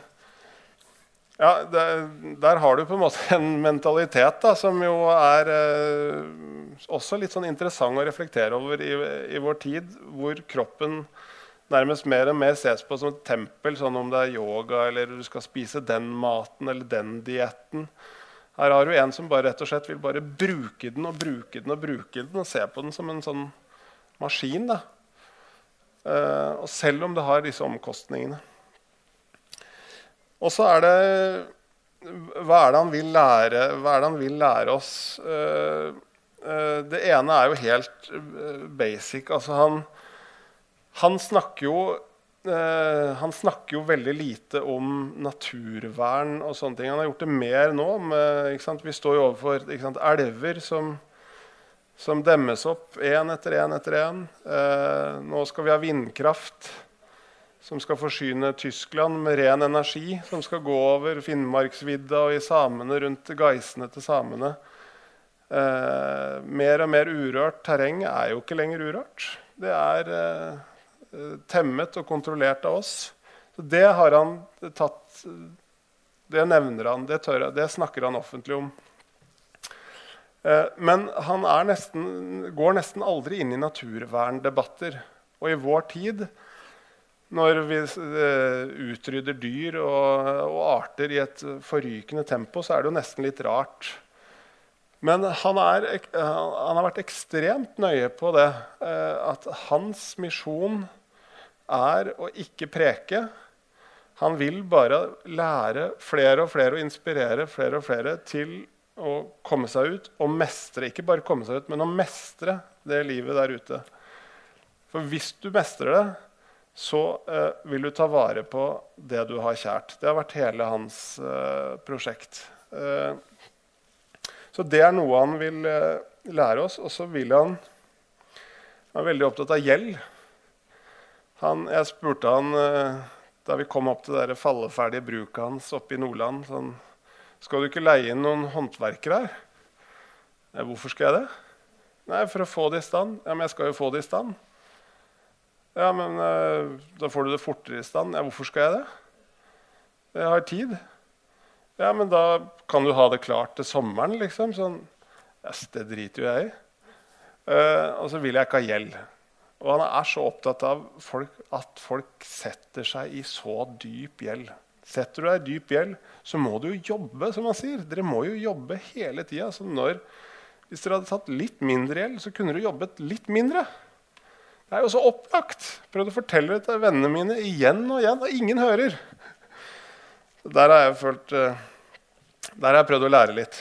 ja, der, Der har du på en måte en mentalitet da, som jo er uh, også litt sånn interessant å reflektere over i, i vår tid, hvor kroppen nærmest mer og mer ses på som et tempel, sånn om det er yoga eller du skal spise den maten eller den dietten. Her har du en som bare rett og slett vil bare bruke den og bruke den og bruke den og se på den som en sånn maskin. da. Uh, og selv om det har disse omkostningene. Og så er det Hva er det han vil lære, hva er det han vil lære oss? Uh, uh, det ene er jo helt basic. Altså han, han snakker jo Uh, han snakker jo veldig lite om naturvern og sånne ting. Han har gjort det mer nå. Med, Vi står jo overfor sant, elver som, som, demmes opp én etter én etter én. Uh, nå skal vi ha vindkraft som skal forsyne Tyskland med ren energi. Som skal gå over Finnmarksvidda og i samene rundt geisene til samene. Uh, mer og mer urørt terreng er jo ikke lenger urørt. Det er Eh, temmet og kontrollert av oss. Så det har han tatt Det nevner han, det, tør, det snakker han offentlig om. Eh, men han nesten, går nesten aldri inn i naturverndebatter. Og i vår tid, når vi eh, utrydder dyr og, og arter i et forrykende tempo, så er det jo nesten litt rart. Men han, er, han, har vært ekstremt nøye på det. At hans misjon er å ikke preke. Han vil bare lære flere og flere og inspirere flere og flere til å komme seg ut og mestre. Ikke bare komme seg ut, men å mestre det livet der ute. For hvis du mestrer det, så eh, vil du ta vare på det du har kjært. Det har vært hele hans eh, prosjekt. Eh, så det er noe han vil eh, lære oss. Og så vil han Han er veldig opptatt av gjeld. Han, jeg spurte han eh, da vi kom opp til det falleferdige bruket hans oppe i Nordland sånn, Skal du ikke leie inn noen håndverkere her? Hvorfor skal jeg det? Nei, For å få det i stand. Ja, Men jeg skal jo få det i stand. Ja, men uh, da får du det fortere i stand. Ja, hvorfor skal jeg det? Jeg har tid. Ja, men da kan du ha det klart til sommeren, liksom. Sånn. Yes, det driter jo jeg i. Uh, og så vil jeg ikke ha gjeld. Og han er så opptatt av folk, at folk setter seg i så dyp gjeld. Setter du deg i dyp gjeld, så må du jo jobbe, som han sier. Dere må jo jobbe hele tida. Hvis dere hadde tatt litt mindre gjeld, så kunne dere jobbet litt mindre. Det er jo så opplagt. Prøvd å fortelle det til vennene mine igjen og igjen, og ingen hører. Så der har jeg følt eh, Der har jeg prøvd å lære litt.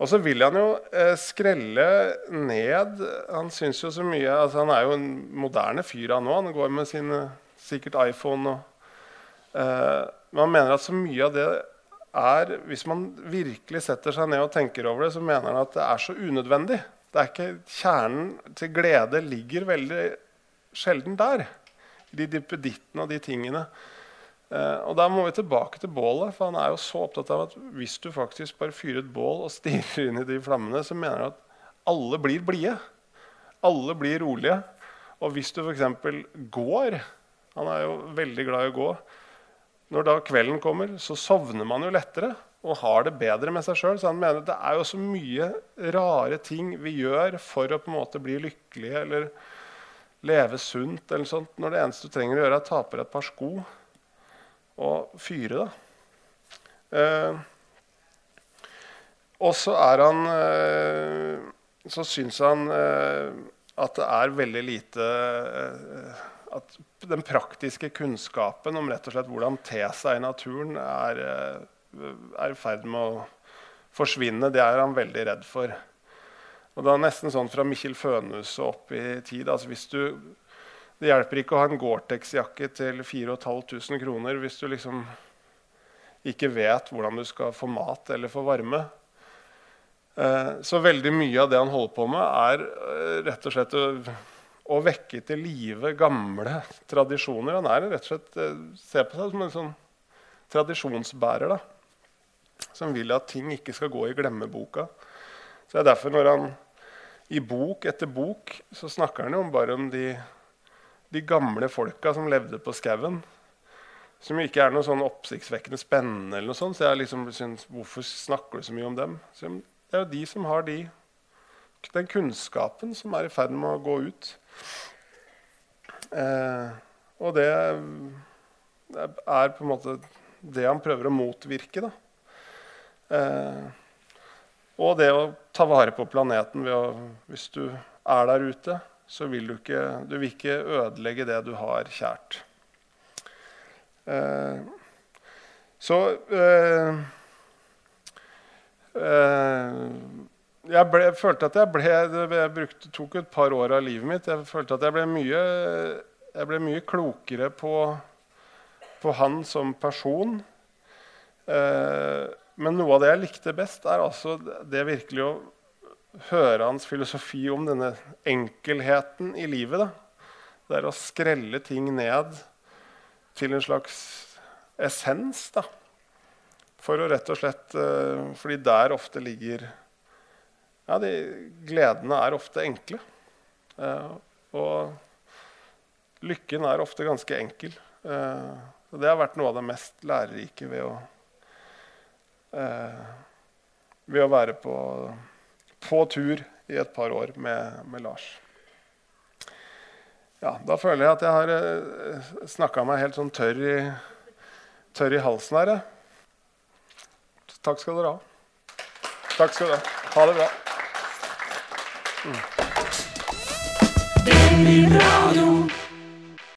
Og så vil han jo eh, skrelle ned Han syns jo så mye altså Han er jo en moderne fyr, han òg. Han går med sin eh, sikkert iPhone. Og, eh, men han mener at så mye av det er Hvis man virkelig setter seg ned og tenker over det, så mener han at det er så unødvendig. Det er ikke Kjernen til glede ligger veldig sjelden der. De dippedittene og de tingene. Uh, og Da må vi tilbake til bålet. for Han er jo så opptatt av at hvis du faktisk bare fyrer et bål og stirrer inn i de flammene, så mener han at alle blir blide. Alle blir rolige. Og hvis du f.eks. går Han er jo veldig glad i å gå. Når da kvelden kommer, så sovner man jo lettere og har det bedre med seg sjøl. Så han mener at det er jo så mye rare ting vi gjør for å på en måte bli lykkelige eller leve sunt. eller sånt, Når det eneste du trenger å gjøre, er å ta på deg et par sko og fyre. da. Eh, og så er han eh, Så syns han eh, at det er veldig lite eh, At den praktiske kunnskapen om rett og slett hvordan te seg i naturen er, eh, er i ferd med å forsvinne. Det er han veldig redd for. Og det er nesten sånn fra Mikkjel Fønhus og opp i tid. altså hvis du det hjelper ikke å ha en Gore-Tex-jakke til 4500 kroner hvis du liksom ikke vet hvordan du skal få mat eller få varme. Eh, så veldig mye av det han holder på med, er eh, rett og slett å, å vekke til live gamle tradisjoner. Han er rett og slett eh, ser på seg som en sånn tradisjonsbærer. da, Som vil at ting ikke skal gå i glemmeboka. Så det er derfor når han i bok etter bok så snakker han jo bare om de de gamle folka som levde på skauen. Som ikke er noe sånn oppsiktsvekkende spennende. eller noe sånt, så jeg liksom synes, Hvorfor snakker du så mye om dem? Så det er jo de som har de, den kunnskapen som er i ferd med å gå ut. Eh, og det er på en måte det han prøver å motvirke. da. Eh, og det å ta vare på planeten ved å Hvis du er der ute, så vil du ikke, du vil ikke ødelegge det du har kjært. Eh, så eh, eh, jeg, ble, jeg, følte at jeg ble Jeg brukte, tok et par år av livet mitt. Jeg følte at jeg ble mye, jeg ble mye klokere på, på han som person. Eh, men noe av det jeg likte best, er altså det virkelig å høre hans filosofi om denne enkelheten i livet. Da. Det er å skrelle ting ned til en slags essens. Da. For å rett og slett uh, Fordi der ofte ligger Ja, de gledene er ofte enkle. Uh, og lykken er ofte ganske enkel. Så det har vært noe av det mest lærerike ved å ved å være på, på, tur i et par år med, med Lars. Ja, da føler jeg at jeg har uh, snakka meg helt sånn tørr i, tørr i halsen her. Takk skal dere ha. Takk skal dere ha. Ha det bra. Mm.